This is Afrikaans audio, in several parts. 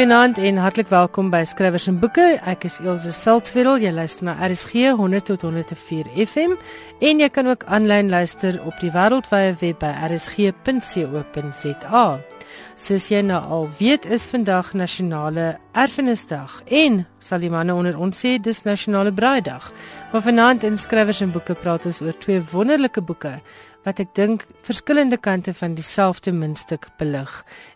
Goeienaand en hartlik welkom by Skrywers en Boeke. Ek is Elsje Saltzwedel. Jy luister na RSG 100 tot 104 FM en jy kan ook aanlyn luister op die wêreldwye web by rsg.co.za. Soos jy nou al weet, is vandag nasionale erfenisdag en sal die manne onder ons sê dis nasionale braaidag. Maar vanaand in Skrywers en Boeke praat ons oor twee wonderlike boeke wat ek dink verskillende kante van dieselfde muntstuk belig.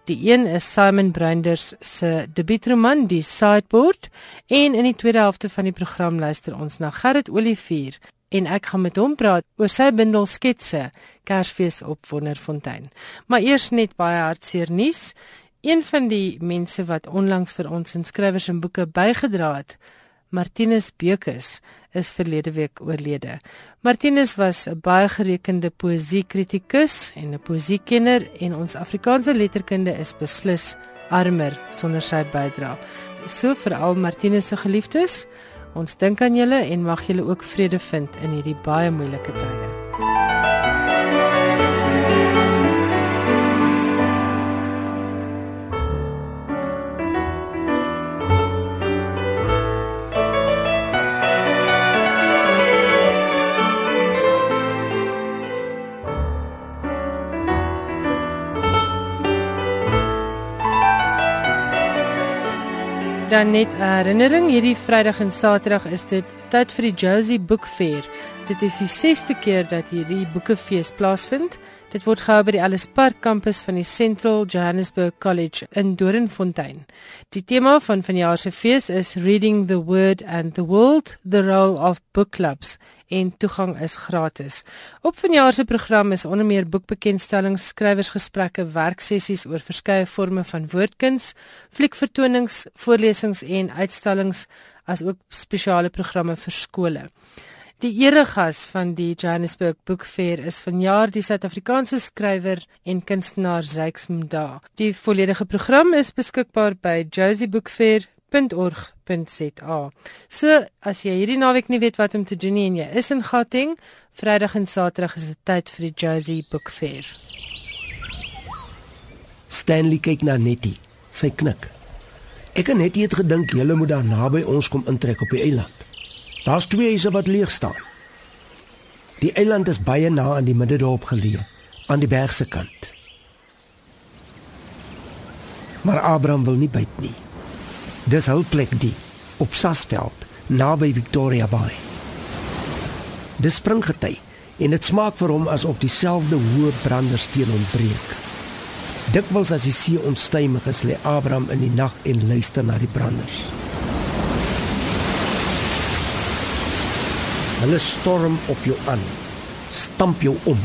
Die een is Simon Bruinders se debuutroman Die Sideboard en in die tweede helfte van die program luister ons na Gerrit Olivier en ek gaan met hom praat oor sy bundel sketse Kersfees op Wonderfontein. Maar eers net baie hartseer nuus. Een van die mense wat onlangs vir ons in skrywers en boeke bygedra het, Martinus Beukes, is verlede week oorlede. Martinus was 'n baie gerekende poësiekritikus en 'n poësiekenner en ons Afrikaanse letterkunde is beslis armer sonder sy bydrae. So vir al Martinus se geliefdes, ons dink aan julle en mag julle ook vrede vind in hierdie baie moeilike tye. Dan net 'n herinnering hierdie Vrydag en Saterdag is dit tyd vir die Josie Book Fair. Dit is die 6ste keer dat hierdie boekefees plaasvind. Dit word gehou by die Ellis Park kampus van die Central Johannesburg College in Doringfontein. Die tema van vanjaar se fees is Reading the Word and the World: The Role of Book Clubs en toegang is gratis. Op vanjaar se program is onder meer boekbekendstellings, skrywersgesprekke, werksessies oor verskeie forme van woordkuns, fliekvertonings, voorlesings en uitstallings as ook spesiale programme vir skole. Die eregas van die Johannesburg Book Fair is vanjaar die Suid-Afrikaanse skrywer en kunstenaar Zyks Mda. Die volledige program is beskikbaar by Josie Book Fair www.org.za. So as jy hierdie naweek nie weet wat om te doen nie en jy is in Gauteng, Vrydag en Saterdag is dit tyd vir die Josie Book Fair. Stanley kyk na Nettie. Sy knik. Ek en Nettie het gedink julle moet daar naby ons kom intrek op die eiland. Daar's twee huise wat leeg staan. Die eiland is baie na aan die middedorp geleë, aan die berg se kant. Maar Abraham wil nie byt nie. Dis hul plek die op Sasveld naby Victoria Bay. Dis springgety en dit smaak vir hom asof dieselfde hoë brandersteen ontbreek. Dikwels as die see onstuimig is, lê Abraham in die nag en luister na die branders. Hulle storm op jou aan, stamp jou om,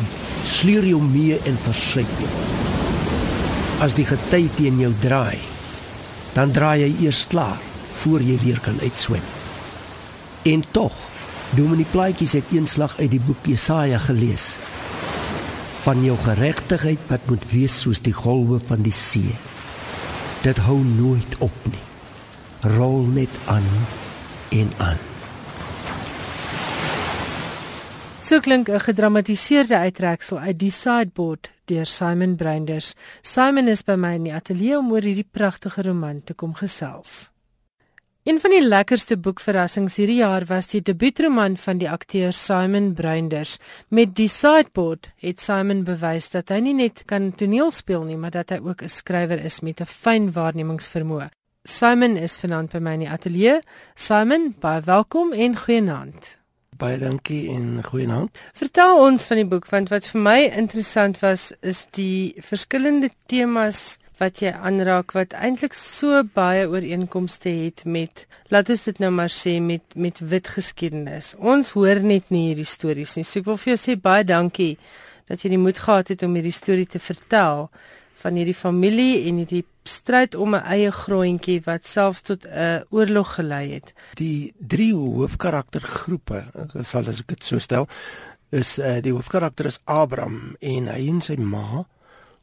sleur jou mee en versuip jou. As die gety teen jou draai, dan draai jy eers klaar voor jy weer kan uitswem. En tog, Dominee Plaatjies het eenslag uit die boek Jesaja gelees van jou geregtigheid wat moet wees soos die golwe van die see. Dit hou nooit op nie. Rol net aan en aan. So klink 'n gedramatiseerde uittreksel uit die sideboard deur Simon Bruinders. Simon is by my in die ateljee om oor hierdie pragtige roman te kom gesels. Een van die lekkerste boekverrassings hierdie jaar was die debuutroman van die akteur Simon Bruinders. Met die Sideboard het Simon bewys dat hy nie net kan toneel speel nie, maar dat hy ook 'n skrywer is met 'n fyn waarnemingsvermoë. Simon is vanaand by my in die ateljee. Simon, baie welkom en goeienaand. Baie dankie en goeienaand. Vertel ons van die boek want wat vir my interessant was is die verskillende temas wat jy aanraak wat eintlik so baie ooreenkomste het met laat ons dit nou maar sê met met wit geskiedenis. Ons hoor net nie hierdie stories nie. So ek wil vir jou sê baie dankie dat jy die moed gehad het om hierdie storie te vertel van hierdie familie en hierdie stryd om 'n eie grondjie wat selfs tot 'n oorlog gelei het. Die drie hoofkaraktergroepe, sal as ek dit so stel, is uh, die hoofkarakter is Abraham en hy en sy ma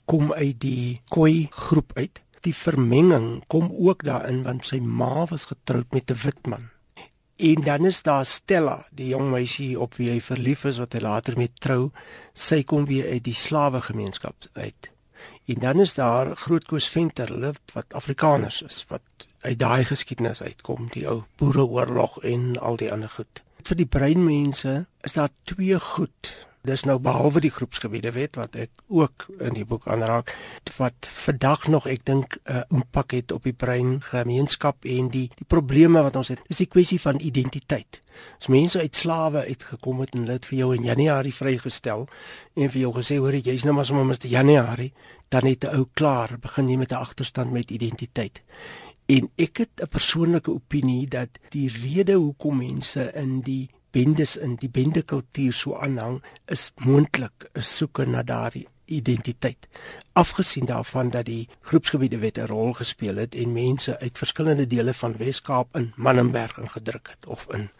kom uit die Khoi groep uit. Die vermenging kom ook daarin want sy ma was getroud met 'n wit man. En dan is daar Stella, die jong meisie op wie hy verlief is wat hy later mee trou. Sy kom weer uit die slawe gemeenskap uit En dan is daar Grootkoos Venter, hulle wat Afrikaners is, wat uit daai geskiedenis uitkom, die ou Boereoorlog en al die ander goed. Vir die breinmense is daar twee goed Dis nou behalwe die groepsgebiede wet wat ek ook in die boek aanraak wat vandag nog ek dink 'n uh, impak het op die brein gemeenskap en die die probleme wat ons het. Dis die kwessie van identiteit. As mense uit slawe uitgekom het en hulle het vir jou in Januarie vrygestel en vir jou gesê hoor jy's nou maar sommer Mr Januarie, dan het 'n ou klaar begin jy met 'n agterstand met identiteit. En ek het 'n persoonlike opinie dat die rede hoekom mense in die bendes in die bendekultuur so aanhang is moontlik 'n soeke na daardie identiteit. Afgesien daarvan dat die groepsgebiede wet 'n rol gespeel het en mense uit verskillende dele van Wes-Kaap in Mannenberg ingedruk het of in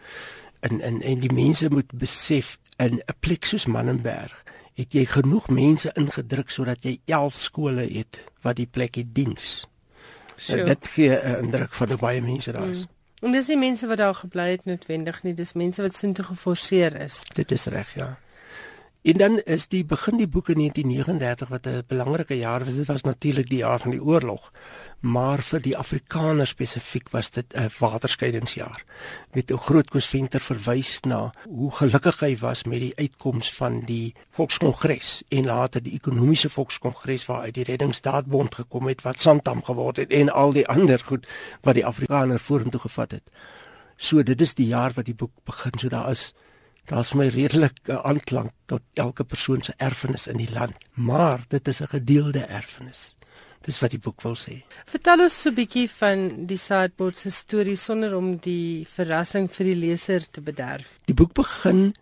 in in en die mense moet besef in 'n plek soos Mannenberg het jy genoeg mense ingedruk sodat jy 11 skole het wat die plek het diens. Sure. Dit gee 'n indruk van hoe baie mense daar is. Mm. En dis nie mense wat daar gebly het noodwendig nie, dis mense wat sin toe geforseer is. Dit is reg, ja. En dan is die begin die boek in 1939 wat 'n belangrike jaar was. Dit was natuurlik die jaar van die oorlog. Maar vir die Afrikaners spesifiek was dit 'n waterskeidingsjaar. Met 'n groot koesventer verwys na hoe gelukkig hy was met die uitkoms van die Volkskongres en later die ekonomiese Volkskongres waaruit die Reddingsdaadbond gekom het wat Santam geword het en al die ander goed wat die Afrikaners vorentoe gevat het. So dit is die jaar wat die boek begin. So daar is daar's my redelike aanklank tot elke persoon se erfenis in die land, maar dit is 'n gedeelde erfenis. Dis wat die boek wil sê. Vertel ons so 'n bietjie van die sideboard se storie sonder om die verrassing vir die leser te bederf. Die boek begin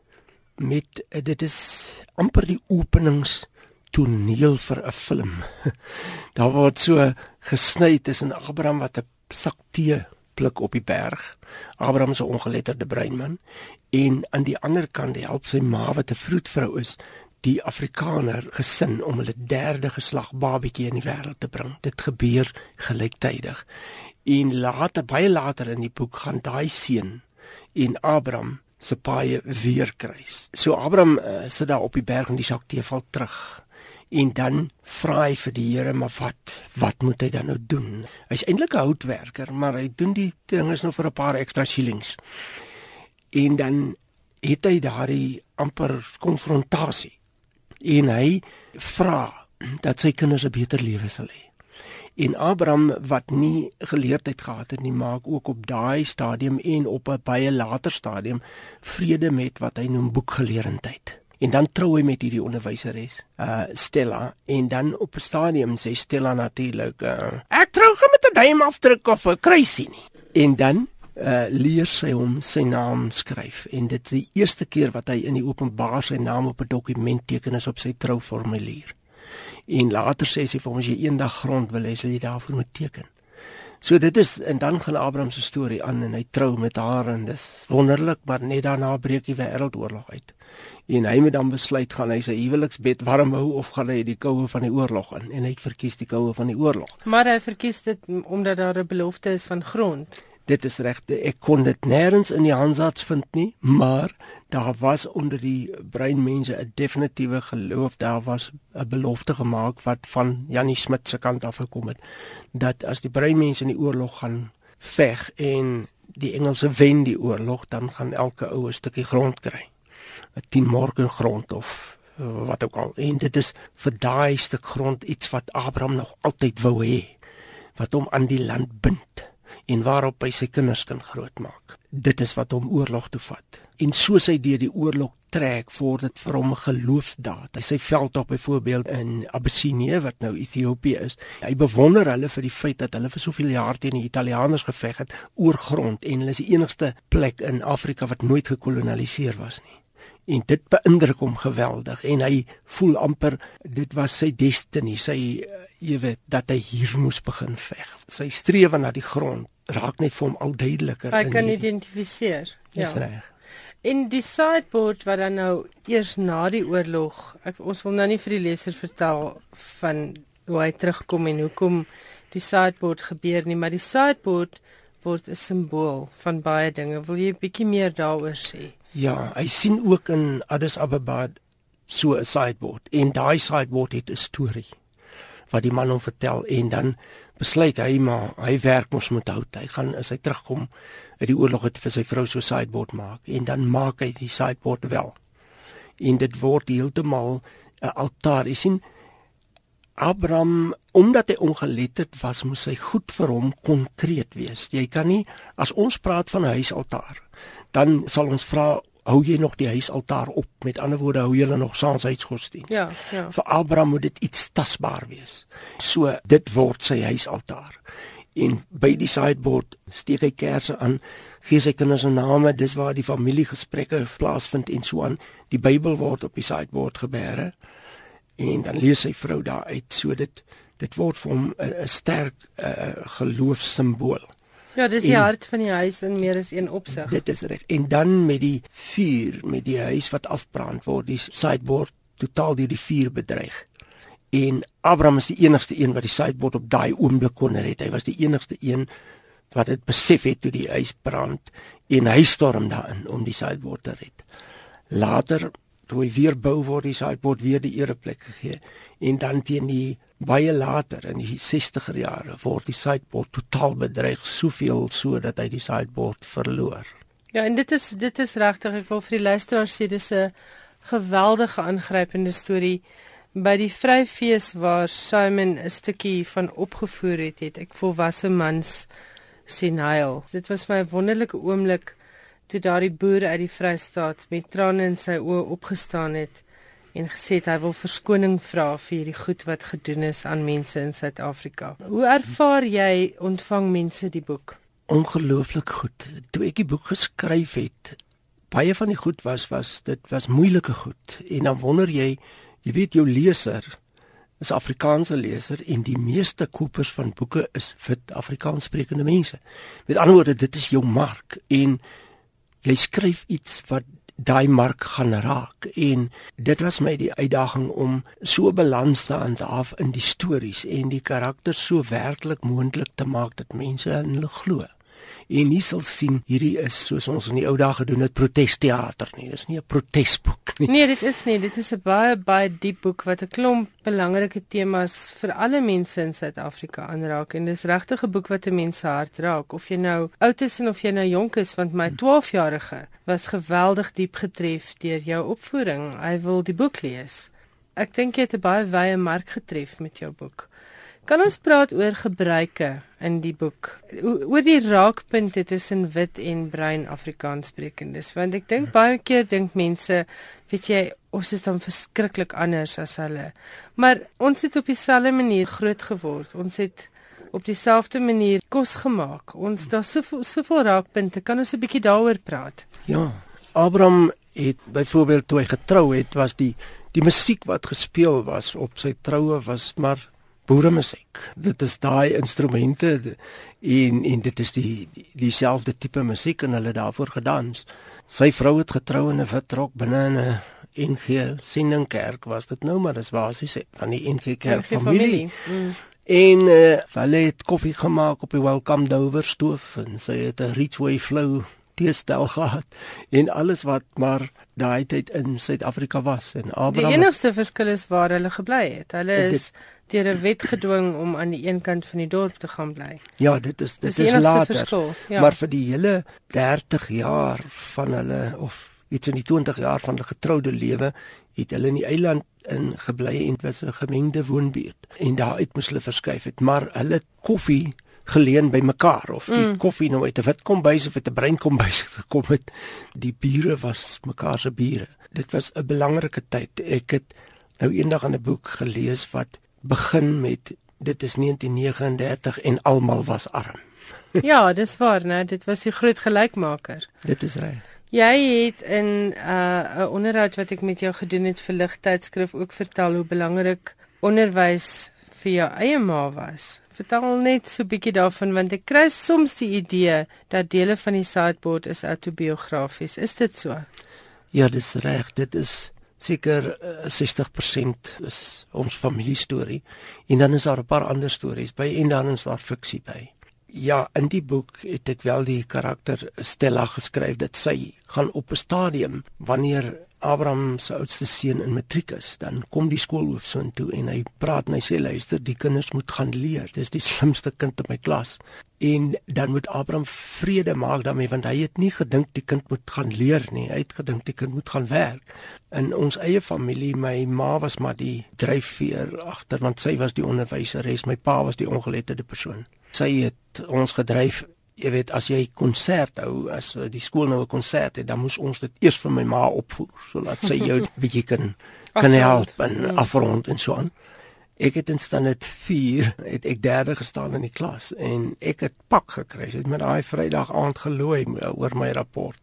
met dit is amper die openings toneel vir 'n film. Daar word so gesny tussen Abraham wat 'n sak tee pluk op die berg. Abraham se ongeletterde breinman en aan die ander kant help sy ma wat 'n vroedvrou is die Afrikaner gesin om hulle derde geslag babatjie in die wêreld te bring. Dit gebeur gelyktydig. En later baie later in die boek gaan daai seun en Abraham se paie weer kruis. So Abraham uh, sit daar op die berg en die sak tee val terug. En dan vra hy vir die Here, maar wat wat moet hy dan nou doen? Hy's eintlik 'n houtwerker, maar hy doen die dinge nou vir 'n paar ekstra shillings en dan het hy daardie amper konfrontasie en hy vra dat sy kinders 'n beter lewe sal hê. En Abraham wat nie geleerdheid gehad het nie, maak ook op daai stadium en op 'n baie later stadium vrede met wat hy noem boekgeleerdheid. En dan trou hy met hierdie onderwyseres, uh Stella, en dan op 'n stadium sê Stella natuurlik, uh, "Ek trou met 'n duimafdruk of 'n kruisie nie." En dan uh leer sy hom sy naam skryf en dit is die eerste keer wat hy in die openbaar sy naam op 'n dokument teken is op sy trouformulier. En later sê sy vir hom as jy eendag grond wil hê, sal jy daarvoor moet teken. So dit is en dan gaan Abraham se storie aan en hy trou met haar en dis wonderlik, maar net daarna breek die wêreldoorlog uit. En hy moet dan besluit gaan hy sy huweliksbed warm hou of gaan hy die koue van die oorlog in en hy verkies die koue van die oorlog. Maar hy verkies dit omdat daar 'n belofte is van grond dit is reg ek kon dit nêrens in die Hansards vind nie maar daar was onder die breinmense 'n definitiewe geloof daar was 'n belofte gemaak wat van Janie Smit se kant af gekom het dat as die breinmense in die oorlog gaan veg en die Engelse wen die oorlog dan gaan elke ou 'n stukkie grond kry. 'n 10 morgen grond of wat ook al. En dit is vir daai stuk grond iets wat Abraham nog altyd wou hê wat hom aan die land bind en waarop hy sy kinders kan grootmaak. Dit is wat hom oorlog toe vat. En soos hy deur die oorlog trek, word dit vir hom 'n geloofsdaad. Hy sy veld op byvoorbeeld in Abyssinie wat nou Ethiopië is. Hy bewonder hulle vir die feit dat hulle vir soveel jaar teen die Italianers geveg het oor grond en hulle is die enigste plek in Afrika wat nooit gekolonialiseer was nie en dit beïndruk hom geweldig en hy voel amper dit was sy destiny sy jy weet dat hy hier moes begin veg sy strewe na die grond raak net vir hom al duideliker. Hy kan die, identifiseer. Ja. reg. In die sideboard wat dan nou eers na die oorlog, ek ons wil nou nie vir die leser vertel van hoe hy terugkom en hoekom die sideboard gebeur nie, maar die sideboard word 'n simbool van baie dinge. Wil jy 'n bietjie meer daaroor sê? Ja, hy sien ook in Addis Ababa so 'n sideboard en daai sideboard het 'n storie. Wat die man hom vertel en dan besluit hy maar hy werk mos met hout. Hy gaan as hy terugkom uit die oorlog het vir sy vrou so sideboard maak en dan maak hy die sideboard wel. En dit word heeltemal 'n altaar. Jy sien Abraham omdat hy ongeletterd was, moes hy goed vir hom konkreet wees. Jy kan nie as ons praat van 'n huisaltaar, dan sal ons vra hou jy nog die huisaltaar op? Met ander woorde, hou jy nog saamheidsgodsdienst? Ja, ja. Vir Abraham moet dit iets tasbaar wees. So dit word sy huisaltaar. En by die sideboard steek hy kersse aan, gee sy kinders 'n name, dis waar die familiegesprekke plaasvind en so aan. Die Bybel word op die sideboard gebeere en dan lees sy vrou daar uit so dit dit word vir hom 'n sterk uh, geloofsimbool. Ja, dis die hart van die huis in meer as een opsig. Dit is reg. En dan met die vuur, met die huis wat afbrand word, die sideboard totaal deur die vuur bedreig. En Abraham is die enigste een wat die sideboard op daai oomblik kon red. Hy was die enigste een wat dit besef het toe die huis brand en hy storm daarin om die sideboard te red. Later toe hy weer bou word, die sideboard weer die ereplek gegee en dan teen die baie later in die 60er jare word die sideboard totaal bedreig, soveel so dat hy die sideboard verloor. Ja, en dit is dit is regtig ek wil vir die luisteraars sê dis 'n geweldige aangrypende storie by die vryfees waar Simon 'n stukkie van opgevoer het, het ek volwasse mans sien huil. Dit was my wonderlike oomblik toe daardie boer uit die Vrystaat met trane in sy oë opgestaan het en gesê het hy wil verskoning vra vir hierdie goed wat gedoen is aan mense in Suid-Afrika. Hoe ervaar jy ontvang mense die boek? Ongelooflik goed. Toe ek die boek geskryf het, baie van die goed was was dit was moeilike goed en dan wonder jy, jy weet jou leser is Afrikaanse leser en die meeste kopers van boeke is wit Afrikaanssprekende mense. Met ander woorde, dit is jou mark en jy skryf iets wat daai mark gaan raak. En dit was my die uitdaging om so balans te handhaaf in die stories en die karakters so werklik moontlik te maak dat mense in hulle glo en nie sal sien hierdie is soos ons in die ou dae gedoen het protesteater nie. Dis nie 'n protesboek nie. Nee, dit is nie. Dit is 'n baie baie diep boek wat 'n klomp belangrike temas vir alle mense in Suid-Afrika aanraak en dis regtig 'n boek wat 'n mens se hart raak of jy nou oud is en of jy nou jonk is want my 12-jarige was geweldig diep getref deur jou opvoeding. Hy wil die boek lees. Ek dink jy het 'n baie wye mark getref met jou boek. Kan ons praat oor gebruike in die boek? Oor die raakpunte tussen wit en bruin Afrikaanssprekendes, want ek dink baie keer dink mense, weet jy, ons is dan verskriklik anders as hulle. Maar ons het op dieselfde manier groot geword. Ons het op dieselfde manier kos gemaak. Ons daar soveel soveel raakpunte. Kan ons 'n bietjie daaroor praat? Ja. Abraham het byvoorbeeld toe hy getrou het, was die die musiek wat gespeel was op sy troue was maar boere musiek. Dit is daai instrumente en en dit is die dieselfde die tipe musiek en hulle daarvoor gedans. Sy vrou het getrou in 'n wit rok binne in 'n NG Sendingkerk was dit nou maar dis basies van die NG Kerk familie. Mm. En uh, hulle het koffie gemaak op die welcome dover stoof en sy het 'n Ridgeway flow teestel gehad en alles wat maar daai tyd in Suid-Afrika was en Abraham Die enigste verskil is waar hulle gebly het. Hulle is deur 'n wet gedwing om aan die een kant van die dorp te gaan bly. Ja, dit is dit is later. Verskil, ja. Maar vir die hele 30 jaar van hulle of iets in die 20 jaar van hulle getroude lewe het hulle in die eiland in gebly en dit was 'n gemengde woonbuurt en daar uit moes hulle verskuif het maar hulle koffie geleen by mekaar of die mm. koffie nou uit 'n wit kombuis of uit 'n bruin kombuis gekom het. Die bure was mekaar se bure. Dit was 'n belangrike tyd. Ek het nou eendag in 'n boek gelees wat begin met dit is 1939 en almal was arm. ja, dis waar, né? Dit was die groot gelykmaker. Dit is reg. Jy het in 'n uh, 'n onderhoud wat ek met jou gedoen het vir ligtydskrif ook vertel hoe belangrik onderwys vir jou eie ma was. Vertel net so 'n bietjie daarvan want ek kry soms die idee dat dele van die sideboard is autobiografies. Is dit so? Ja, dis reg. Dit is seker uh, 60% is ons familiestorie en dan is daar 'n paar ander stories by en dan is daar fiksie by. Ja, in die boek het ek wel die karakter Stella geskryf dat sy gaan op 'n stadium wanneer Abraham se oudste seun in matriek is, dan kom die skoolhoof so intoe en hy praat en hy sê luister, die kinders moet gaan leer. Dis die slimste kind in my klas. En dan moet Abraham vrede maak daarmee want hy het nie gedink die kind moet gaan leer nie. Hy het gedink die kind moet gaan werk. In ons eie familie, my ma was maar die dryfveer agter want sy was die onderwyseres, my pa was die ongeletterde persoon. Sy het ons gedryf jy weet as jy konsert hou as uh, die skool nou 'n konsert het dan moes ons dit eers vir my ma opvoer sodat sy jou bietjie kan kan help en ja. afrond en so aan. Ek het instaan net 4 het ek derde gestaan in die klas en ek het pak gekry. Ek het met daai Vrydag aand gelooi oor my rapport.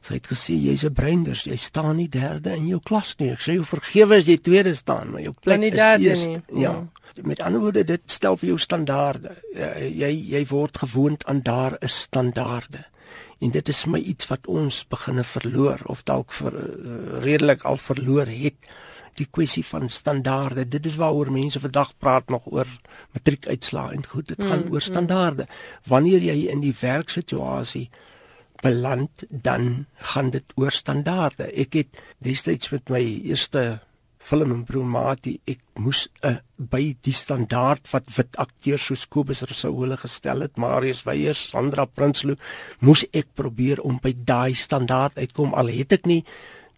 Sy het gesê jy's 'n breinders, jy staan nie derde in jou klas nie. Ek sê jou vergewe as jy tweede staan, maar jou plek is eers. Ja. ja met ander woorde dit stel vir jou standaarde. Jy jy word gewoond aan daar is standaarde. En dit is my iets wat ons beginne verloor of dalk vir uh, redelik al verloor het die kwessie van standaarde. Dit is waaroor mense vandag praat nog oor matriekuitslae en goed, dit gaan mm, oor mm. standaarde. Wanneer jy in die werksituasie beland, dan gaan dit oor standaarde. Ek het destyds met my eerste film en broer Mati, ek moes uh, eh, by die standaard wat wit akteurs soos Kobus Rousseau hulle gestel het, Marius Weyers, Sandra Prinsloo, moes ek probeer om by daai standaard uitkom al het ek nie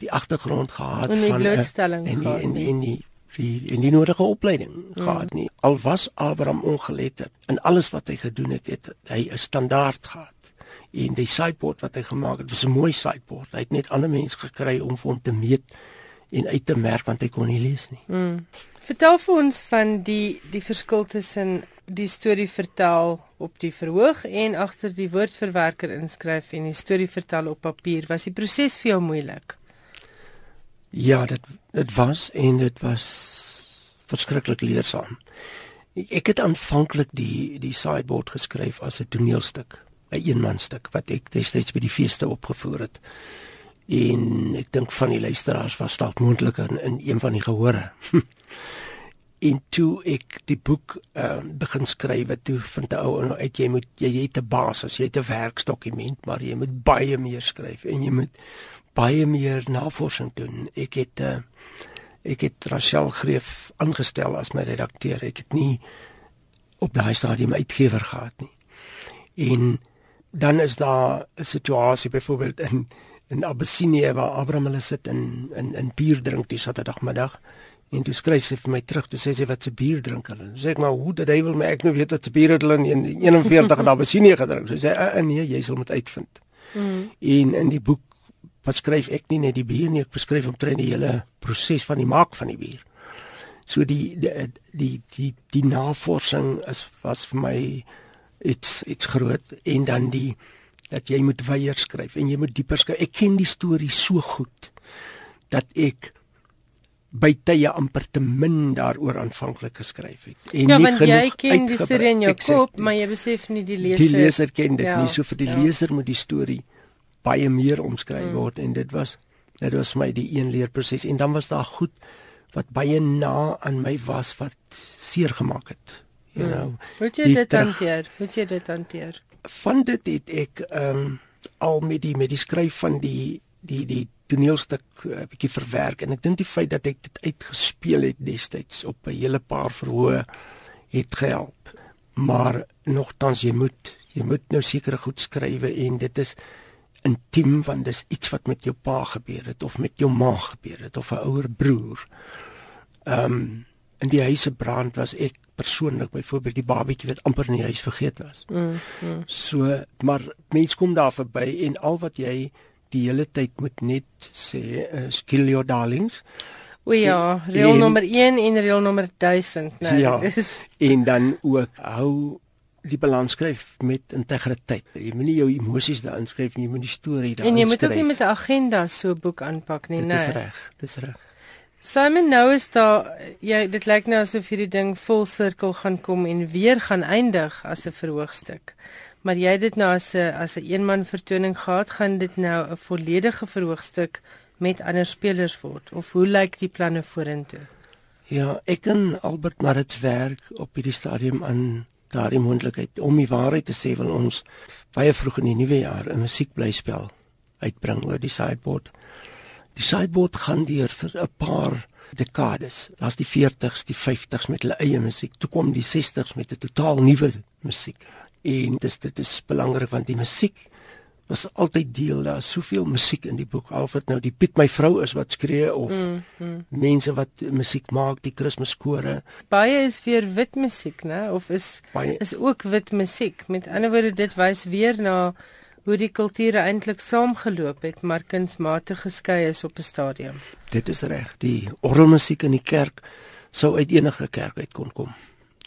die agtergrond gehad en van 'n blootstelling en die, en die, en die die in die nodige opleiding mm. gehad nie. Al was Abraham ongeletterd en alles wat hy gedoen het, het hy 'n standaard gehad. En die sideboard wat hy gemaak het, was 'n mooi sideboard. Hy het net ander mense gekry om vir hom te meet en uit te merk want hy kon nie lees nie. Mm. Vertel vir ons van die die verskil tussen die storie vertel op die verhoog en agter die woordverwerker inskryf en die storie vertel op papier. Was die proses vir jou moeilik? Ja, dit dit was en dit was verskriklik leersaam. Ek, het aanvanklik die die sideboard geskryf as 'n toneelstuk, 'n eenmanstuk wat ek destyds by die feeste opgevoer het en ek dink van die luisteraars was dalk moontlik in, in een van die gehore. en toe ek die boek uh, begin skryf, toe vind ek ou uit jy moet jy het 'n basis, jy het 'n werksdokument, maar jy moet baie meer skryf en jy moet baie meer navorsing doen. Ek het uh, ek het Rachel Greef aangestel as my redakteur. Ek het nie op daai stadium uitgewer gehad nie. En dan is daar 'n situasie byvoorbeeld in in Abyssinie waar Abraham hulle sit in in in bier drink die Saterdagmiddag en toe skryf sy vir my terug te sê sy wat se bier drink hulle. Sê ek maar hoe dat hy wil my ek nou weet wat se bier het hulle in 41 in Abyssinie gedrink. So sê sy nee, jy sal moet uitvind. Mm. En in die boek beskryf ek nie net die bier nie, ek beskryf omtrent die hele proses van die maak van die bier. So die die die die, die navorsing is was vir my iets iets groot en dan die dat jy moet weier skryf en jy moet dieper skryf. Ek ken die storie so goed dat ek by tye amper te min daaroor aanvanklik geskryf het. En ja, nie genoeg jy ken die storie in jou kop, maar jy besef nie die leser. Die leser ken dit ja, nie. So vir die ja. leser moet die storie baie meer omskryf mm. word en dit was dit was my die een leerproses en dan was daar goed wat baie na aan my was wat seer gemaak het. You mm. know. Hoe jy dit hanteer? Hoe jy dit hanteer? Van dit het ek ehm um, al met die met die skryf van die die die toneelstuk 'n uh, bietjie verwerk en ek dink die feit dat ek dit uitgespeel het destyds op 'n hele paar verhoë het gehelp. Maar nogtans jy moet jy moet nou seker goed skryf en dit is intiem want dis iets wat met jou pa gebeur het of met jou ma gebeur het of 'n ouer broer. Ehm um, in die huise brand was ek persoonlik byvoorbeeld die babietjie wat amper in die huis vergeet was. Mm, mm. So maar mense kom daar verby en al wat jy die hele tyd moet net sê is kill your darlings. O ja, reël nommer 1 en reël nommer 1000, nee. Ja, dis en dan ook hou die balans skryf met integriteit. Jy moenie jou emosies daarin skryf nie, jy moet die storie daarin skryf. En jy moet ook nie met 'n agenda so 'n boek aanpak nie, nee. Dis reg, dis reg. Simon nou is daar jy dit lyk nou asof hierdie ding vol sirkel gaan kom en weer gaan eindig as 'n verhoogstuk. Maar jy het dit nou as 'n as 'n eenman vertoning gehad, gaan dit nou 'n volledige verhoogstuk met ander spelers word of hoe lyk die planne vorentoe? Ja, ek en Albert Marits werk op hierdie stadium aan daardie moontlikheid om die waarheid te sê wil ons baie vroeg in die nuwe jaar 'n musiekblyspel uitbring oor die sideboard Die sideboard gaan deur vir 'n paar dekades. Daar's die 40s, die 50s met hulle eie musiek. Toe kom die 60s met 'n totaal nuwe musiek. En dis dit is belangrik want die musiek was altyd deel daar soveel musiek in die boek of dit nou die Piet my vrou is wat skree of mm, mm. mense wat musiek maak die Kersskore baie is weer wit musiek nê of is baie, is ook wit musiek met ander woorde dit wys weer na hoe die kulture eintlik saamgeloop het maar kunsmatig geskei is op 'n stadium. Dit is reg. Die orgelmusiek in die kerk sou uit enige kerk uit kon kom.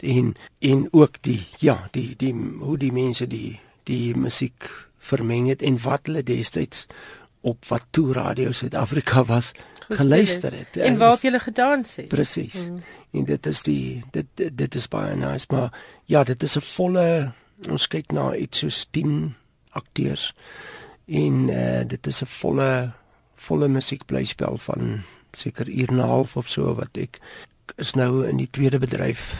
En en ook die ja die die hoe die mense die die musiek vermeng het en wat hulle destyds op wat toe radio Suid-Afrika was geluister het. en waar jy gedans het? Presies mm. en dit is die dit dit, dit is baie nice maar ja dit is 'n volle ons kyk na iets soos 10 akteurs. En uh, dit is 'n volle volle musiekblyspel van seker uur en 'n half of so wat ek is nou in die tweede bedryf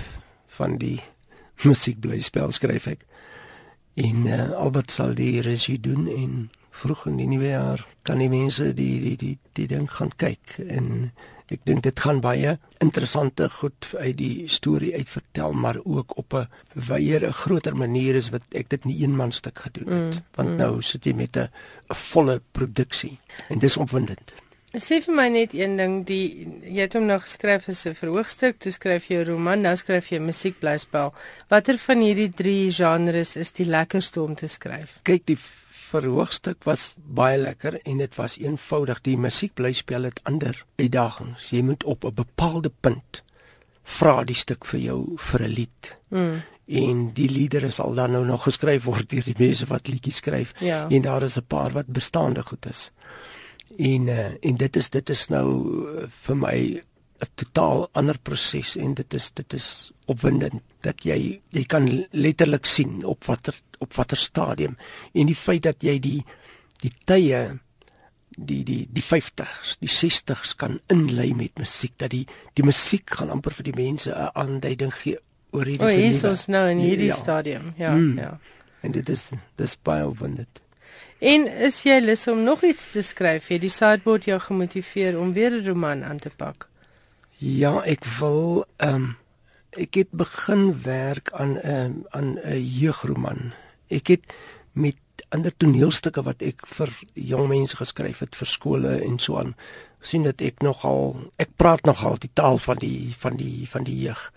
van die musiekblyspel skryf ek. En uh, Albert sal die regie doen en vroeg in die nuwe jaar kan die mense die die die die ding gaan kyk en ek dink dit gaan baie interessante goed uit die storie uitvertel maar ook op 'n wyeer 'n groter manier is wat ek dit nie een man stuk gedoen het mm, want mm. nou sit jy met 'n volle produksie en dis opwindend. Sê vir my net een ding, die jy het hom nog geskryf as 'n verhoogstuk, toe skryf jy 'n roman, nou skryf jy 'n musiekblyspel. Watter van hierdie drie genres is die lekkerste om te skryf? Kyk, die verhoogstuk was baie lekker en dit was eenvoudig. Die musiekblyspel het ander uitdagings. Jy moet op 'n bepaalde punt vra die stuk vir jou vir 'n lied. Mm. En die liedere sal dan nou nog geskryf word deur die mense wat liedjies skryf. Ja. En daar is 'n paar wat bestaande goed is en uh, en dit is dit is nou uh, vir my 'n totaal ander proses en dit is dit is opwindend dat jy jy kan letterlik sien op watter op watter stadium en die feit dat jy die die tye die die die 50s, die 60s kan inlei met musiek dat die die musiek gaan amper vir die mense 'n aanduiding gee oor hierdie se. O, hier is nou in hierdie ja. stadium. Ja, mm. ja. En dit is dis baie opwindend. En is jy lus om nog iets te skryf? Het die sideboard jou gemotiveer om weer 'n roman aan te pak? Ja, ek wil ehm um, ek het begin werk aan 'n um, aan 'n jeugroman. Ek het met ander toneelstukke wat ek vir jong mense geskryf het vir skole en so aan sien dat ek nogal ek praat nogal die taal van die van die van die jeug.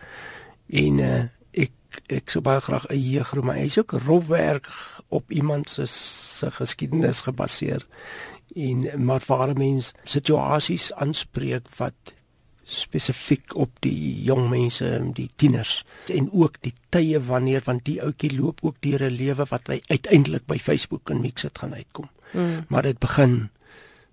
En uh, ek ek sou baie graag 'n jeugroman. Hy's ook rofwerk op iemand se se geskiedenis gebaseer en maar waar mens situasies aanspreek wat spesifiek op die jong mense, die tieners en ook die tye wanneer want die ouetjie loop ook deur 'n lewe wat hy uiteindelik by Facebook en Mixit gaan uitkom. Mm. Maar dit begin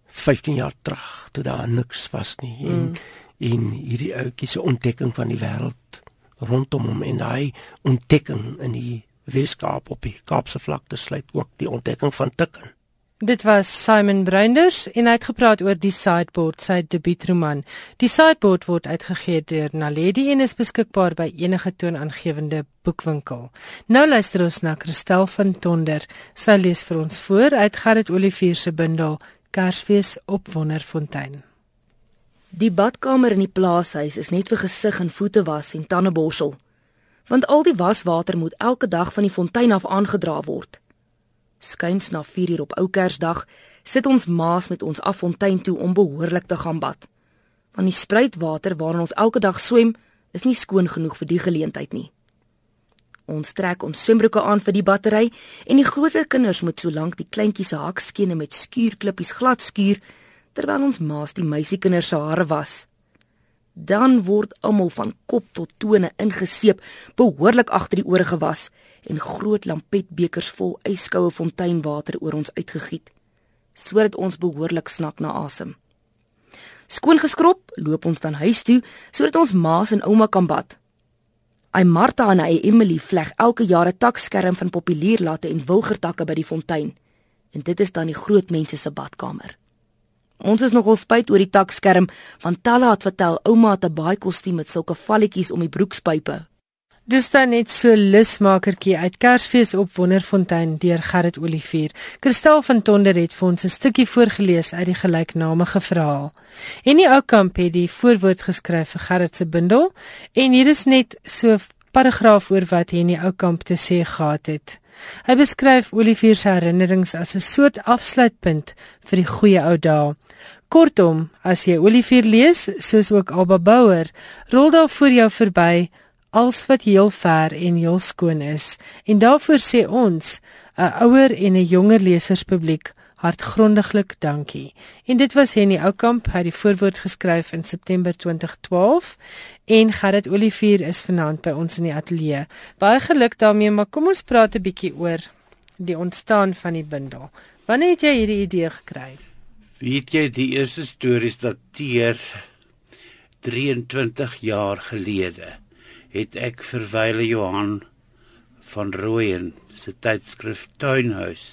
15 jaar terug toe daar niks was nie en mm. en hierdie ouetjie se ontdekking van die wêreld rondom hom en hy ontdekking in die Weskaap op die Kaapse vlakte sluit ook die ontdekking van tikken. Dit was Simon Bruinders en hy het gepraat oor die Sideboard, sy debuutroman. Die Sideboard word uitgegee deur Naledi en is beskikbaar by enige toonaangewende boekwinkel. Nou luister ons na Christel van Tonder. Sy lees vir ons voor uit Gerrit Olivier se bundel Kersfees op Wonderfontein. Die badkamer in die plaashuis is net vir gesig en voete was en tandeborsel want al die waswater moet elke dag van die fontein af aangedra word. Skuins na 4 uur op ou Kersdag sit ons maas met ons af fontein toe om behoorlik te gaan bad. Want die spruitwater waarin ons elke dag swem, is nie skoon genoeg vir die geleentheid nie. Ons trek ons swembroeke aan vir die battery en die groter kinders moet solank die kleintjies se hakskene met skuurklippies glad skuur terwyl ons maas die meisiekinders se hare was. Dan word almal van kop tot tone ingeseep, behoorlik agter die ore gewas en groot lampetbekers vol yskoue fonteinwater oor ons uitgegiet, sodat ons behoorlik snak na asem. Skoon geskrob, loop ons dan huis toe sodat ons maas en ouma kan bad. Ai Martha en ai Emily vleg elke jaar 'n takskerm van populierlatte en wilgertakke by die fontein. En dit is dan die groot mense se badkamer. Ons is nogal spyt oor die takskerm want Talla het vertel ouma het 'n baie kostuum met sulke valletjies om die broekspype. Dis dan net so lusmakertjie uit Kersfees op Wonderfontein deur Gerrit Olivier. Kristel van Tonder het vir ons 'n stukkie voorgeles uit die gelyknamige verhaal. En die ou kamp het die voorwoord geskryf vir Gerrit se bundel en hier is net so paragraaf oor wat hy in die ou kamp te sê gehad het. Hy beskryf Olivier se herinnerings as 'n soort afsluitpunt vir die goeie ou dae. Kortom, as jy Olivier lees, soos ook Alba Bouwer, rol daar voor jou verby als wat heel ver en heel skoon is. En daarvoor sê ons, 'n ouer en 'n jonger leserspubliek, hartgrondiglik dankie. En dit was Henny Oukamp, hy het die voorwoord geskryf in September 2012 en Gerrit Olivier is vanaand by ons in die ateljee. Baie geluk daarmee, maar kom ons praat 'n bietjie oor die ontstaan van die bundel. Wanneer het jy hierdie idee gekry? Weet jy, die eerste stories dateer 23 jaar gelede het ek vir Wyle Johan van Rooyen se tydskrif Tuinhuis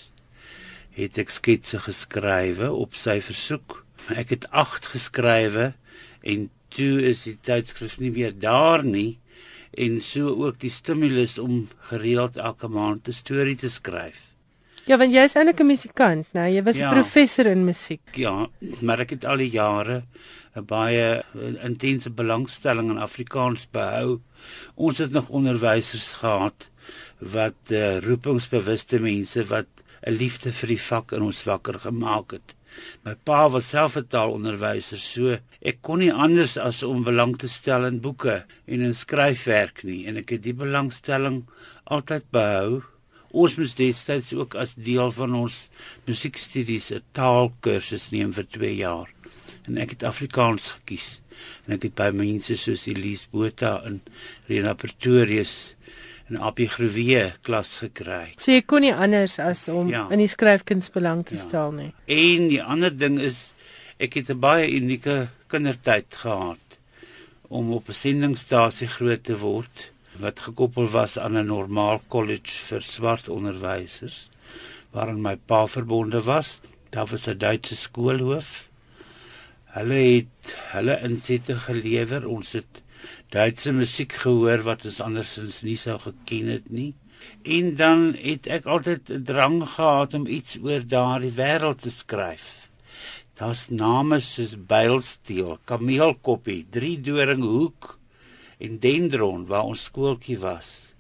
het ek sketse geskrywe op sy versoek. Ek het 8 geskrywe en toe is die tydskrif nie meer daar nie en so ook die stimulus om gereeld elke maand 'n storie te skryf. Ja, want jy is eintlik 'n musikant, né? Nou, jy was 'n ja. professor in musiek. Ja, maar ek het al die jare 'n baie intense belangstelling in Afrikaans behou Ons het nog onderwysers gehad wat uh, roepingsbewuste mense wat 'n liefde vir die vak in ons wakker gemaak het. My pa was self 'n taalonderwyser, so ek kon nie anders as om belang te stel in boeke en in skryfwerk nie en ek het die belangstelling altyd behou. Ons moes destyds ook as deel van ons musiekstudies 'n taalkursus neem vir 2 jaar en ek het Afrikaans gekies en ek het by mense soos Elise Botha en Rena Pretorius en Appie Grewe klas gekry. So jy kon nie anders as om ja. in die skryfkuns belang te ja. stel nie. En die ander ding is ek het 'n baie unieke kindertyd gehad om op 'n sendingstasie groot te word wat gekoppel was aan 'n normaal kollege vir swart onderwysers waarin my pa verbonde was. Daar was 'n Duitse skoolhoof Hulle het hulle insette gelewer. Ons het Duitse musiek gehoor wat ons andersins nie sou geken het nie. En dan het ek altyd 'n drang gehad om iets oor daardie wêreld te skryf. Daar's name soos Bylsteel, Kameelkoppie, Drie Doringhoek en Dendron waar ons skooltjie was.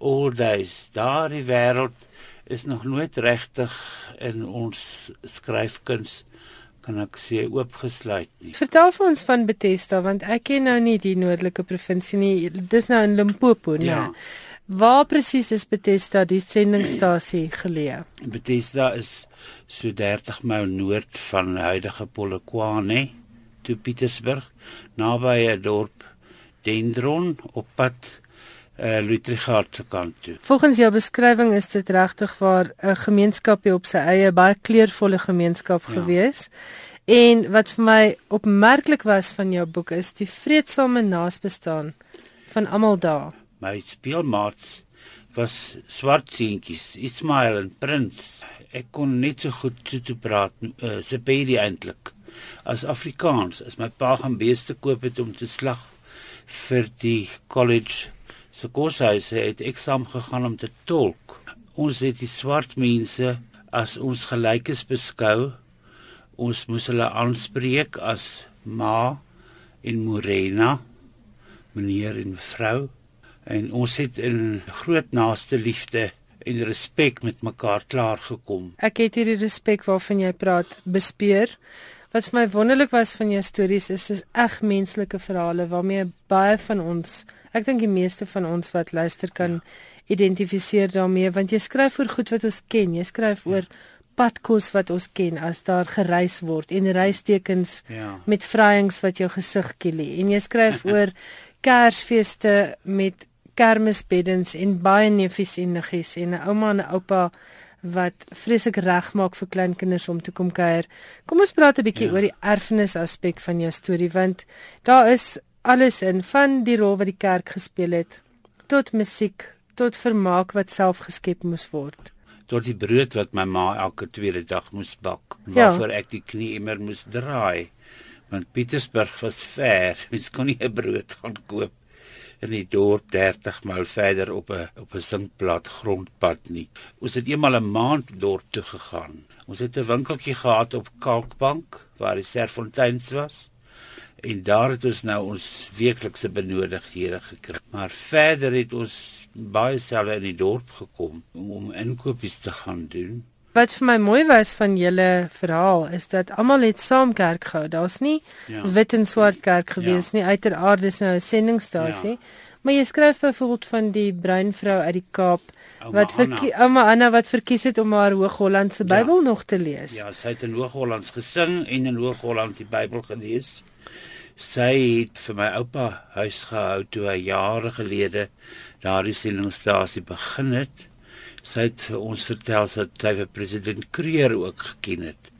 All days, daardie wêreld is nog nooit regtig in ons skryfkuns kan ek sê oopgesluit nie. Vertel vir ons van Bethesda want ek ken nou nie die noordelike provinsie nie. Dis nou in Limpopo, nee. Ja. Waar presies is Bethesda die sendingstasie geleë? Bethesda is so 30 myl noord van huidige Polokwane, toe Pietersburg, naby 'n dorp Dendron op pad uh, Lutrichard se kant toe. Volgens jou beskrywing is dit regtig waar 'n gemeenskapie op sy eie baie kleurvolle gemeenskap ja. gewees. En wat vir my opmerklik was van jou boek is die vredesame naasbestaan van almal daar. My speelmaats was swart seentjies, Ismail en Prins. Ek kon net so goed toe toe praat, uh, se baie eintlik as Afrikaans. As my pa gaan beeste koop het om te slag vir die college se koshuise het ek saam gegaan om te tolk. Ons het die swart mense as ons gelykes beskou. Ons moes hulle aanspreek as ma en morena, meneer en mevrou en ons het in groot naaste liefde en respek met mekaar klaar gekom. Ek het hierdie respek waarvan jy praat bespeer. Wat vir my wonderlik was van jou stories is dis eg menslike verhale waarmee baie van ons Ek dink die meeste van ons wat luister kan ja. identifiseer daarmee want jy skryf oor goed wat ons ken. Jy skryf ja. oor padkos wat ons ken as daar gereis word en reistekens ja. met vryings wat jou gesig kielie. En jy skryf oor Kersfeeste met kermisbeddens en baie neefies en niggies en 'n ouma en 'n oupa wat vreeslik regmaak vir kleinkinders om te kom kuier. Kom ons praat 'n bietjie ja. oor die erfenis aspek van jou storie want daar is alles in van die rol wat die kerk gespeel het tot musiek tot vermaak wat self geskep moes word tot die brood wat my ma elke tweede dag moes bak ja. waarvoor ek die knie immer moes draai want Pietersburg was ver mens kon nie 'n brood gaan koop in die dorp 30 myl verder op 'n op 'n sinkplat grondpad nie. Ons het eenmal 'n maand dorp toe gegaan. Ons het 'n winkeltjie gehad op Kalkbank waar die Serfonteins was. En daar het ons nou ons weeklikse benodigdhede gekry. Maar verder het ons baie selde in die dorp gekom om, om inkopies te gaan doen. Wat vir my mooi was van julle verhaal is dat almal het saam kerk gehou. Daar's nie Ja. wit en swart kerk gewees Ja. nie. Uiteraard dis nou 'n sendingstasie. Ja. Maar jy skryf byvoorbeeld van die bruin vrou uit die Kaap Ouma wat vir ouma Anna wat verkies het om haar Hoog-Hollandse Ja. Bybel nog te lees. Ja, sy het in Hoog-Hollands gesing en in Hoog-Holland die Bybel gelees. Sy het vir my oupa huis gehou toe hy jare gelede daardie sendingstasie begin het. Sy het vir ons vertel dat sy vir president Kreer ook geken het.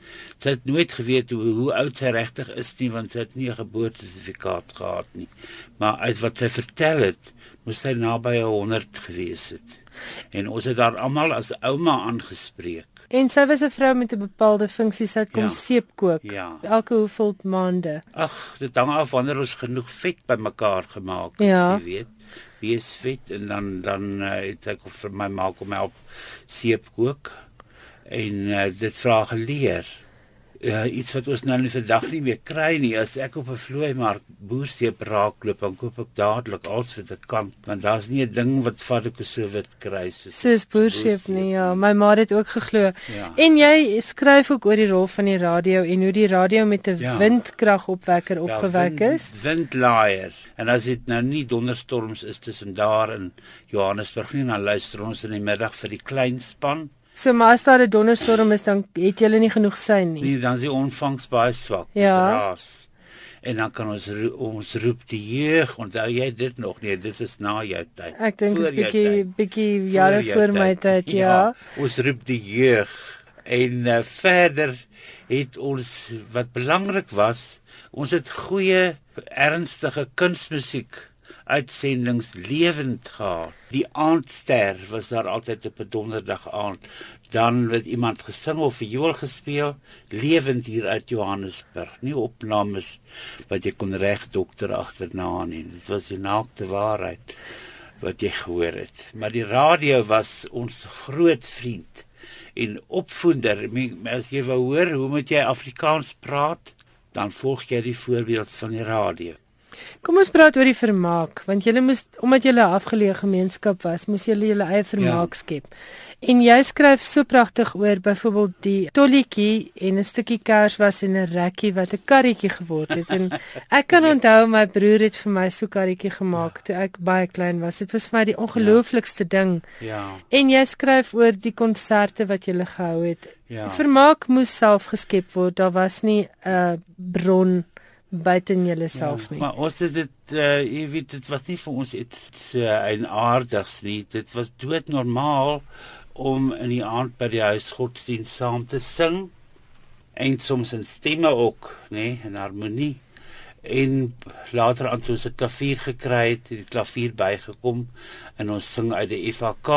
Sy het nooit geweet hoe hoe oud sy regtig is nie want sy het nie 'n geboortesertifikaat gehad nie. Maar uit wat sy vertel het, moes sy naby 100 gewees het. En ons het haar almal as ouma aangespreek. En sy was 'n vrou met 'n bepaalde funksie. Sy kom Ja. seep kook Ja. elke hoeveel maande. Ag, dit hang af wanneer ons genoeg vet bymekaar gemaak het, Ja. jy weet. Wees vet en dan dan uh, het ek vir my ma kom help seep kook en uh, dit vra geleer. Uh, iets wat ons nou nie vandag nie meer kry nie. As ek op 'n vloeimark boerseep raakloop, dan koop ek dadelik alles wat ek kan, want daar's nie 'n ding wat vat ek so wit kry soos Sis boerseep nie. Ja, my ma het ook geglo. Ja. En jy skryf ook oor die rol van die radio en hoe die radio met 'n Ja. windkragopwekker opgewek wind- is. Windlaaier. En as dit nou nie donderstorms is tussen daar in Johannesburg nie, dan luister ons in die middag vir die klein span. So maar as daar 'n donderstorm is, dan het jy nie genoeg sein nie. Nee, dan is die ontvangs baie swak. Ja. Raas. En dan kan ons ons roep die jeug. Onthou jy dit nog nie? Dit is na jou tyd. Ek dink dit is bietjie tyd. bietjie jare voor my tyd, ja. Ons roep die jeug en uh, verder het ons wat belangrik was, ons het goeie ernstige kunsmusiek uitsendings lewend gehad. Die aandster was daar altyd op 'n donderdag aand. Dan het iemand gesing of viool gespeel lewend hier uit Johannesburg. Nie opnames wat jy kon reg dokter agterna nie. Dit was die naakte waarheid wat jy gehoor het. Maar die radio was ons groot vriend en opvoeder. As jy wou hoor hoe moet jy Afrikaans praat, dan volg jy die voorbeeld van die radio. Kom ons praat oor die vermaak, want julle moes omdat julle 'n afgeleë gemeenskap was, moes julle julle eie vermaak Ja. skep. En jy skryf so pragtig oor byvoorbeeld die tolletjie en 'n stukkie kers was en 'n rekkie wat 'n karretjie geword het. En ek kan onthou my broer het vir my so karretjie gemaak toe ek baie klein was. Dit was vir my die ongelooflikste ding. Ja. En jy skryf oor die konserte wat jy gehou het. Ja. Vermaak moes self geskep word. Daar was nie 'n bron buite jouself nie. Maar ons het dit uh, jy weet dit was nie vir ons iets uh, eienaardigs nie. Dit was doodnormaal om in die aand by die huis godsdienst saam te sing en soms in stemme ook, nê, in harmonie. En later aan toe ons 'n klavier gekry het, het die klavier bygekom en ons sing uit die FAK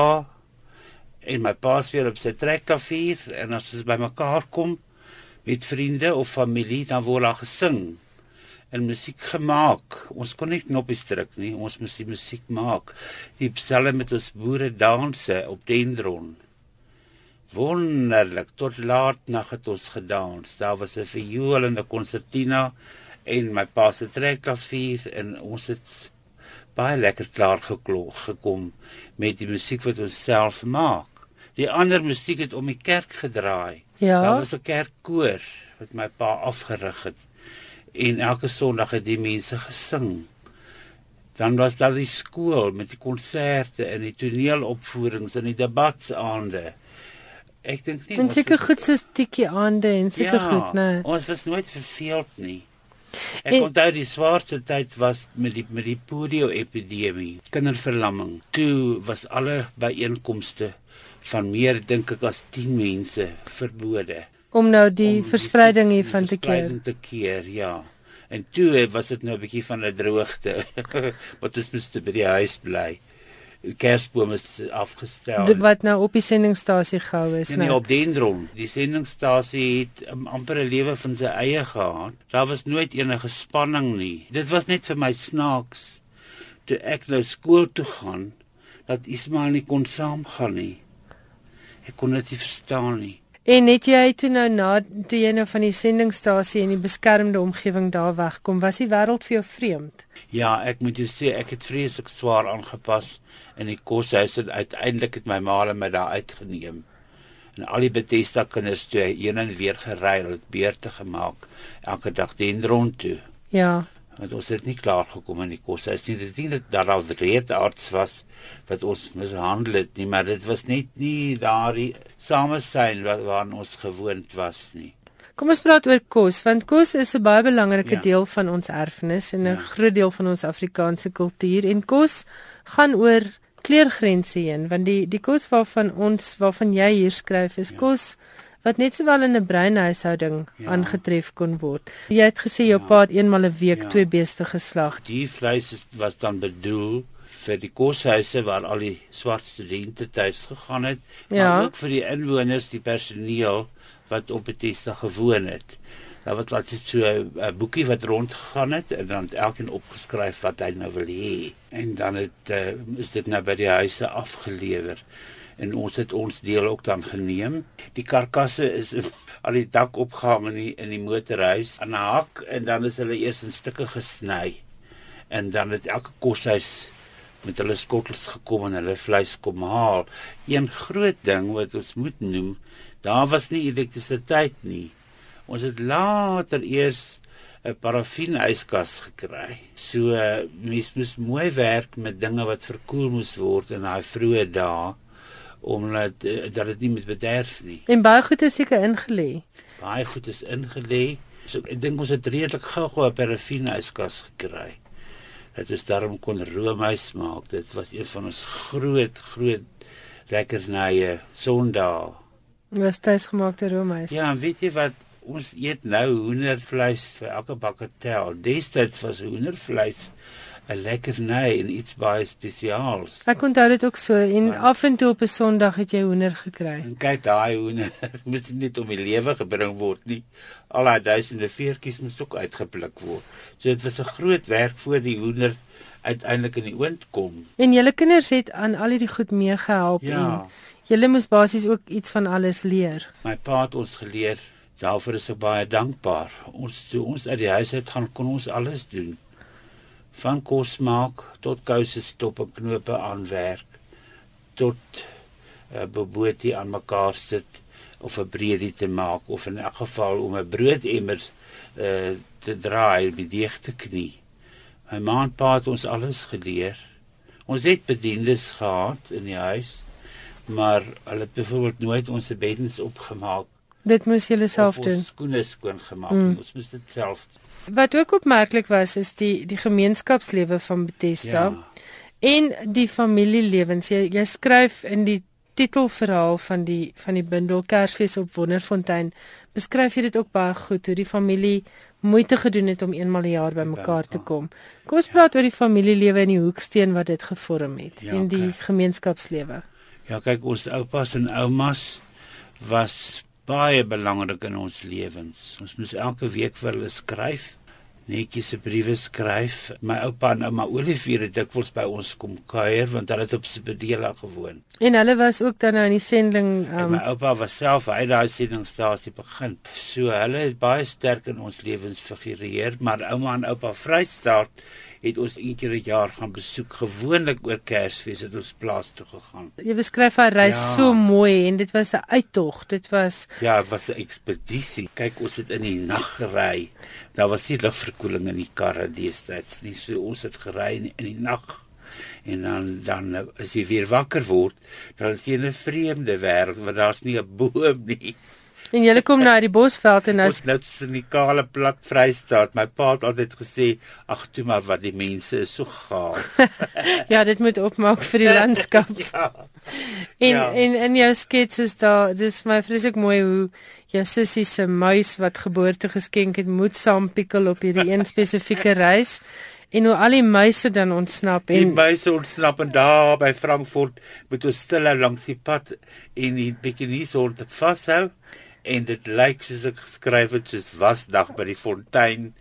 en my pa speel op sy trekklavier en as ons bymekaar kom met vriende of familie dan word daar gesing en musiek gemaak. Ons kon nie knoppies druk nie, ons moes die musiek maak. Die psalme met ons boere danse op Dendron. Wonderlik, tot laat nag het ons gedans. Daar was 'n viool en 'n konsertina en my pa se trekklavier en ons het baie lekker klaar geklo gekom met die musiek wat ons self maak. Die ander musiek het om die kerk gedraai. Ja. Daar was 'n kerkkoor wat my pa afgerig het. En elke Sondag het die mense gesing. Dan was daar die skool met die konserte en die toneelopvoerings en die debatsaande. Ek dink nie ons seker goed soos tikkie aande en seker goed, né? Ons was nooit verveeld nie. Ek En- onthou die swaarste tyd was met die met die polio epidemie, kinderverlamming. Toe was alle byeenkomste van meer dink ek as 10 mense verbode. Om nou die om verspreiding die hiervan te keer. verspreiding te keer, ja. En toe eh, was dit nou 'n bietjie van 'n droogte. Wat ons moes by die huis bly. Die Kersboom is afgestel. Dit wat nou op die sendingstasie gehou is, Nee, né? nee, op Dendron. Die sendingstasie het um, amper 'n lewe van sy eie gehad. Daar was nooit enige spanning nie. Dit was net vir my snaaks toe ek nou skool toe gaan dat Ismail nie kon saamgaan nie. Ek kon dit nie verstaan nie. En het jy toe nou na toe jy nou van die sendingstasie in die beskermde omgewing daar wegkom, was die wêreld vir jou vreemd? Ja, ek moet jou sê ek het vreeslik swaar aangepas in die koshuis en uiteindelik het my ma my daar uitgeneem. En al die Bethesda kinders toe heen en weer gery, het beurte gemaak elke dag dien rond toe. Ja. Want ons het nie klaar gekom in die koshuis nie. Dit dien dat daar al reeds arts was wat ons mishandel het nie, maar dit was net nie daardie samesyn wat waaraan ons gewoond was nie. Kom ons praat oor kos want kos is 'n baie belangrike Ja. deel van ons erfenis en 'n Ja. groot deel van ons Afrikaanse kultuur en kos gaan oor kleurgrense heen want die die kos waarvan ons waarvan jy hier skryf is Ja. kos wat net sowel in 'n breinhuishouding Ja. aangetref kon word. Jy het gesê jou Ja. pa het eenmal 'n week Ja. twee beeste geslag. Die vleis is, was dan bedoel vir die koshuise waar al die swart studente tuis gegaan het, maar Ja. ook vir die inwoners, die personeel wat op Bethesda gewoon het. Daar was altyd so 'n 'n boekie wat rondgegaan het en dan het elkeen opgeskryf wat hy nou wil hê. En dan het uh, is dit nou by die huise afgelewer. En ons het ons deel ook dan geneem. Die karkasse is al die dak opgehang in die, in die motorhuis aan 'n hak en dan is hulle eers in stukke gesny en dan het elke koshuis met hulle skottels gekom en hulle vleis kom haal. Een groot ding wat ons moet noem, daar was nie elektrisiteit nie. Ons het later eers 'n paraffieniskas gekry. So mens moes mooi werk met dinge wat verkoel moes word in daai vroeë dae omdat uh, dat dit nie met bederf nie. En baie goed is seker ingelê. Baie goed is ingelê. So ek dink ons het redelik gou-gou 'n paraffieniskas gekry. Dit is daarom kon roomys maak. Dit was een van ons groot groot lekkersnye Sondag. Was tuisgemaakte roomys. Ja, en weet jy wat ons eet nou hoendervleis vir elke bakketel. Destyds was hoendervleis 'n lekkersny en iets baie spesiaals. Ek onthou dit ook so en Maar- af en toe op 'n Sondag het jy hoender gekry. En kyk daai hoender moet nie om die lewe gebring word nie. Al daai duisende veertjies moes ook uitgepluk word. So dit was 'n groot werk voor die hoender uiteindelik in die oond kom. En julle kinders het aan al hierdie goed meegehelp Ja. en julle moes basies ook iets van alles leer. My pa het ons geleer. Daarvoor is ek baie dankbaar. Ons toe ons uit die huis uit gaan kon ons alles doen. Van kos maak tot kouse stop en knope aanwerk tot 'n uh, bobotie aan mekaar sit of 'n breedie te maak of in elk geval om 'n broodemmer uh, te draai met deeg te knie. My ma en pa het ons alles geleer. Ons het bediendes gehad in die huis, maar hulle het byvoorbeeld nooit ons beddens opgemaak Dit moes julle self doen. ons skoene skoon gemaak Mm. mm. ons moes dit self Wat ook opmerklik was is die die gemeenskapslewe van Bethesda ja en die familielewens. Jy jy skryf in die titelverhaal van die van die bundel Kersfees op Wonderfontein beskryf jy dit ook baie goed hoe die familie moeite gedoen het om eenmal 'n jaar bymekaar te kom. Kom ons praat oor die familielewe in die hoeksteen wat dit gevorm het Ja, en die oké. gemeenskapslewe. ja kyk ons oupas en oumas was baie belangrik in ons lewens ons moes elke week vir hulle skryf netjies se briewe skryf my oupa en ouma Olivier het dikwels by ons kom kuier want hulle het op Sibedela gewoon En hulle was ook dan nou in die sending Um, um, my oupa was self hy daai sendingstasie begin. So hulle het baie sterk in ons lewens figureer, maar ouma en oupa Vrystaat het ons een keer 'n jaar gaan besoek, gewoonlik oor Kersfees het ons plaas toe gegaan. jy beskryf haar reis Ja. so mooi en dit was 'n uittog. Dit was Ja, dit was 'n ekspedisie. Kyk, ons het in die nag gery. Daar was nie lugverkoeling in die karre destyds nie. So ons het gery in, in die nag. En dan dan eh, as jy weer wakker word, dan is jy in 'n vreemde wêreld waar daar's nie 'n boom nie. En jy kom na die bosveld en nou nou tussen die kale plat Vrystaat. My pa het altyd gesê, "Ag toe maar wat die mense is so gaaf." ja, dit moet opmaak vir die landskap. ja. En Ja. en in jou skets is daar dis my vreeslik mooi hoe jou sussie se muis wat geboorte geskenk het moet saampikkel op hierdie een spesifieke reis en hoe al die muise dan ontsnap Die en meise ontsnap en daar by Frankfurt moet ons stil langs die pad en die bikinis hond vashou en dit lyk soos ek geskryf het soos wasdag by die fontein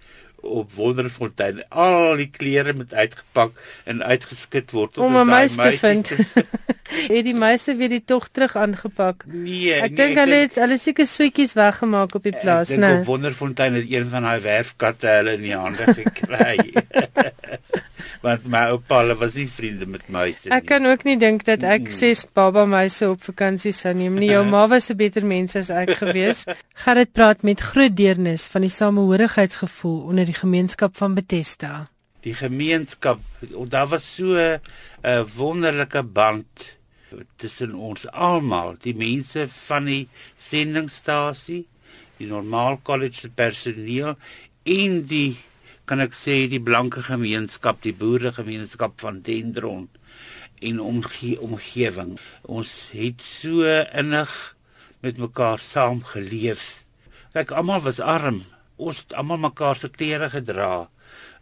op Wonderfontein. Al die klere moet uitgepak en uitgeskit word om 'n meisie te vind. het die meisie weer die tog terug aangepak? Nee, ek nee, dink hulle het hulle seker soetjies weggemaak op die plaas, né? Nee. Op Wonderfontein het een van daai werfkatte hulle in die hande gekry. Want my oupa was nie vriende met muise nie. Ek kan ook nie dink dat ek ses baba muise op vakansie sou neem nie. Jou ma was 'n beter mens as ek gewees. Gerrit praat met groot deernis van die samehorigheidsgevoel onder die gemeenskap van Bethesda. Die gemeenskap, daar was so 'n wonderlike band tussen ons almal, die mense van die sendingstasie, die normaal college se personeel en die kan ek sê die blanke gemeenskap, die boere gemeenskap van Dendron en omge omgewing. Ons het so innig met mekaar saam geleef. Kyk, almal was arm. Ons het almal mekaar se klere gedra.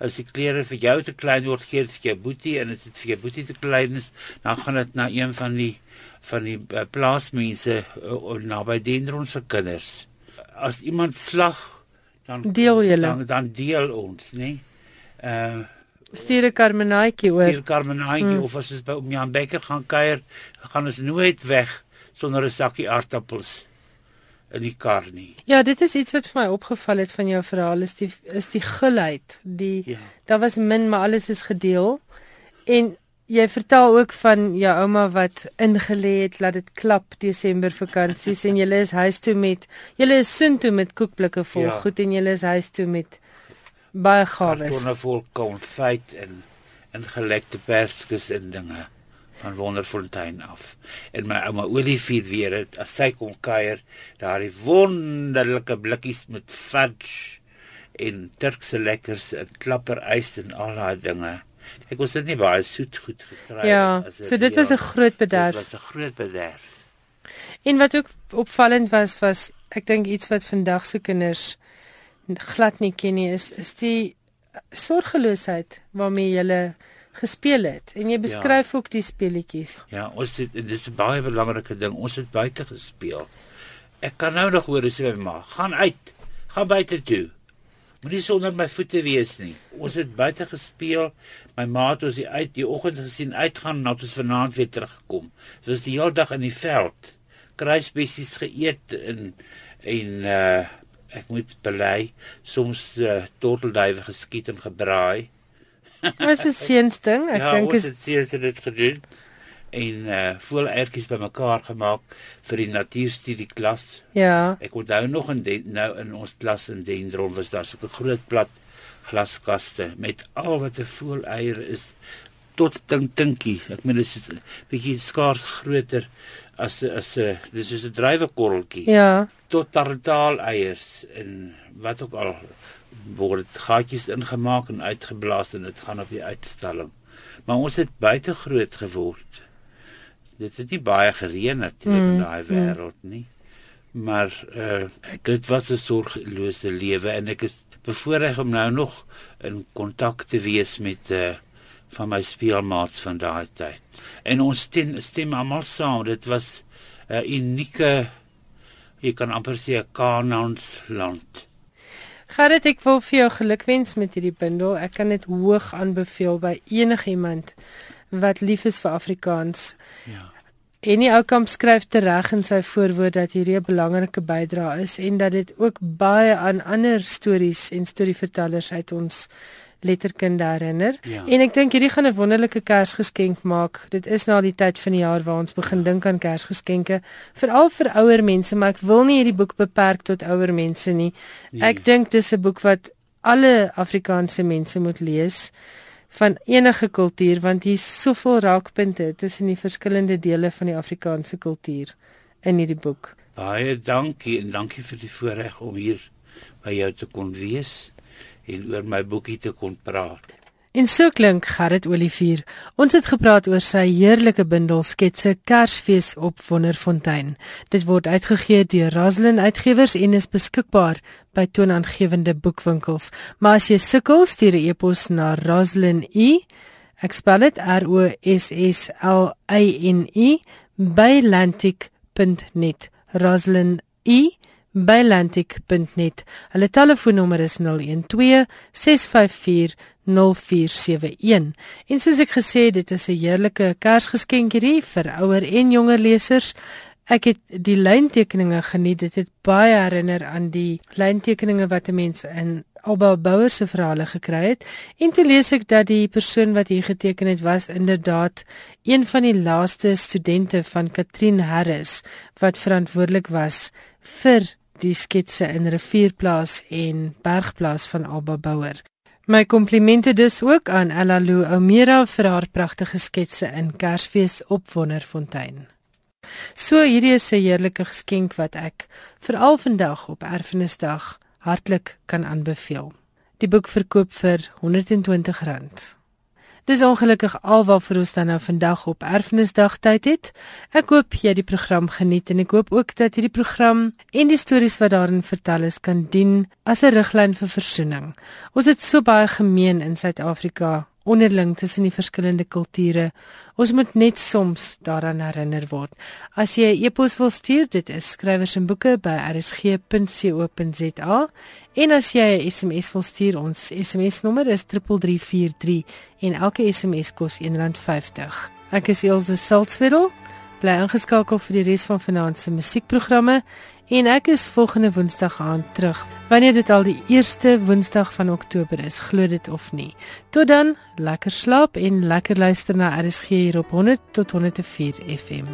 As die klere vir jou te klein word, gee dit vir jou boetie en as dit vir jou boetie te klein is, dan gaan dit na een van die van die uh, plaasmense uh, naby Dendron se kinders. As iemand slag, dan deel julle. Dan, dan deel ons, né? Uh stuur 'n karmenaatjie oor. Stuur karmenaatjie hmm. of as ons by om Jan Becker gaan kuier, gaan ons nooit weg sonder 'n sakkie aardappels in die kar nie. Ja, dit is iets wat vir my opgeval het van jou verhaal is die is die gulheid. Die ja. daar was min, maar alles is gedeel. En jy vertel ook van jou ouma wat ingelê het laat dit klap Desember vakansies en julle is huis toe met julle is soen toe met koekblikke vol ja. goed en julle is huis toe met baie gawes. Kartonne vol konfyt en en gelekte perskes en dinge van Wonderfontein af. En my ouma Olivier weer het as sy kom kuier, daardie wonderlike blikkies met fudge en Turkse lekkers en klapperys en al daai dinge. Ek was dit nie baie soet goed gekry ja, so dit was 'n groot bederf. Dit was 'n groot bederf. En wat ook opvallend was was ek dink iets wat vandag se kinders glad nie ken nie is is die sorgeloosheid waarmee jy gespeel het en jy beskryf ja. ook die speletjies. Ja, ons het dis 'n baie belangrike ding. Ons het buite gespeel. Ek kan nou nog hoor hoe sy my ma gaan uit. Gaan buite toe. Moenie sonder my voete wees nie. Ons het buite gespeel. My ma het ons uit die oggend gesien uitgaan en ons vanaand weer teruggekom. Dit was die hele dag in die veld. Kruisbessies geëet en en uh ek moet bely soms uh, tortelduwe geskiet en gebraai. Was 'n seensding. Ek ja, dink is dit seens het dit gedoen en uh voel ertjies bymekaar gemaak vir die natuurstudie klas. Ja. Ek onthou nog in den, nou in ons klas in Dendron was daar so 'n groot plat glaskaste met al wat 'n voeleier is tot dink dinkie. Ek meen dit is 'n bietjie skaars groter as as 'n dis is 'n drywekorreltjie. Ja. Tot tartaal eiers en wat ook al word gaatjies ingemaak en uitgeblaas en dit gaan op die uitstalling. Maar ons het buite groot geword. Dit het nie baie gereën natuurlik mm, in daai mm. wêreld nie. Maar uh dit was 'n sorgelose lewe en ek is bevoorreg om nou nog in kontak te wees met uh van my speelmaats van daai tyd. En ons stem stem almal saam. Dit was 'n unieke jy kan amper sê 'n Kanaans land. Gerrit, ek wil vir jou gelukwens met hierdie bundel. Ek kan dit hoog aanbeveel by enigiemand wat lief is vir Afrikaans. Ja. En die ou kamp skryf tereg in sy voorwoord dat hierdie 'n belangrike bydrae is en dat dit ook baie aan ander stories en storievertellers uit ons letterkunde herinner. Ja. En ek dink hierdie gaan 'n wonderlike Kersgeskenk maak. Dit is na die tyd van die jaar waar ons begin ja. dink aan Kersgeskenke, veral vir ouer mense, maar ek wil nie hierdie boek beperk tot ouer mense nie. Nee. Ek dink dis 'n boek wat alle Afrikaanse mense moet lees van enige kultuur want hier's soveel raakpunte tussen die verskillende dele van die Afrikaanse kultuur in hierdie boek. Baie dankie en dankie vir die voorreg om hier by jou te kon wees en oor my boekie te kon praat. En so klink Gerrit Olivier. Ons het gepraat oor sy heerlike bundel sketse Kersfees op Wonderfontein. Dit word uitgegee deur Roslyn Uitgewers en is beskikbaar by toonaangewende boekwinkels. Maar as jy sukkel, stuur 'n e-pos na Roslyn E. Ek spel dit R O S S L Y N E by lantic.net. Roslyn E by lantic.net. Hulle telefoonnommer is 012 654 0471. En soos ek gesê het, dit is 'n heerlike Kersgeskenk hierdie vir ouer en jonger lesers. Ek het die lyntekeninge geniet. Dit het baie herinner aan die lyntekeninge wat 'n mens in Alba Bouwer se verhale gekry het. En toe lees ek dat die persoon wat hier geteken het was inderdaad een van die laaste studente van Katrin Harris wat verantwoordelik was vir die sketse in Rivierplaas en Bergplaas van Alba Bouwer. My komplimente dus ook aan Ella Lou Omera vir haar pragtige sketse in Kersfees op Wonderfontein. So hierdie is 'n heerlike geskenk wat ek veral vandag op Erfenisdag hartlik kan aanbeveel. Die boek verkoop vir R120. Dis ongelukkig alwaarvoor ons dan nou vandag op Erfenisdag tyd het. Ek hoop jy die program geniet en ek hoop ook dat hierdie program en die stories wat daarin vertel is kan dien as 'n riglyn vir versoening. Ons het so baie gemeen in Suid-Afrika onderling tussen die verskillende kulture. Ons moet net soms daaraan herinner word. As jy 'n e e-pos wil stuur, dit is skrywers en boeke by rsg.co.za en as jy 'n SMS wil stuur, ons SMS nommer is 3343 en elke SMS kos R1.50. Ek is Elsje Salzwetel. Bly ingeskakel vir die res van vanaand se musiekprogramme en ek is volgende Woensdag aan terug. Wanneer dit al die eerste Woensdag van Oktober is, glo dit of nie. Tot dan, lekker slaap en lekker luister na RSG hier op 100 tot 104 FM.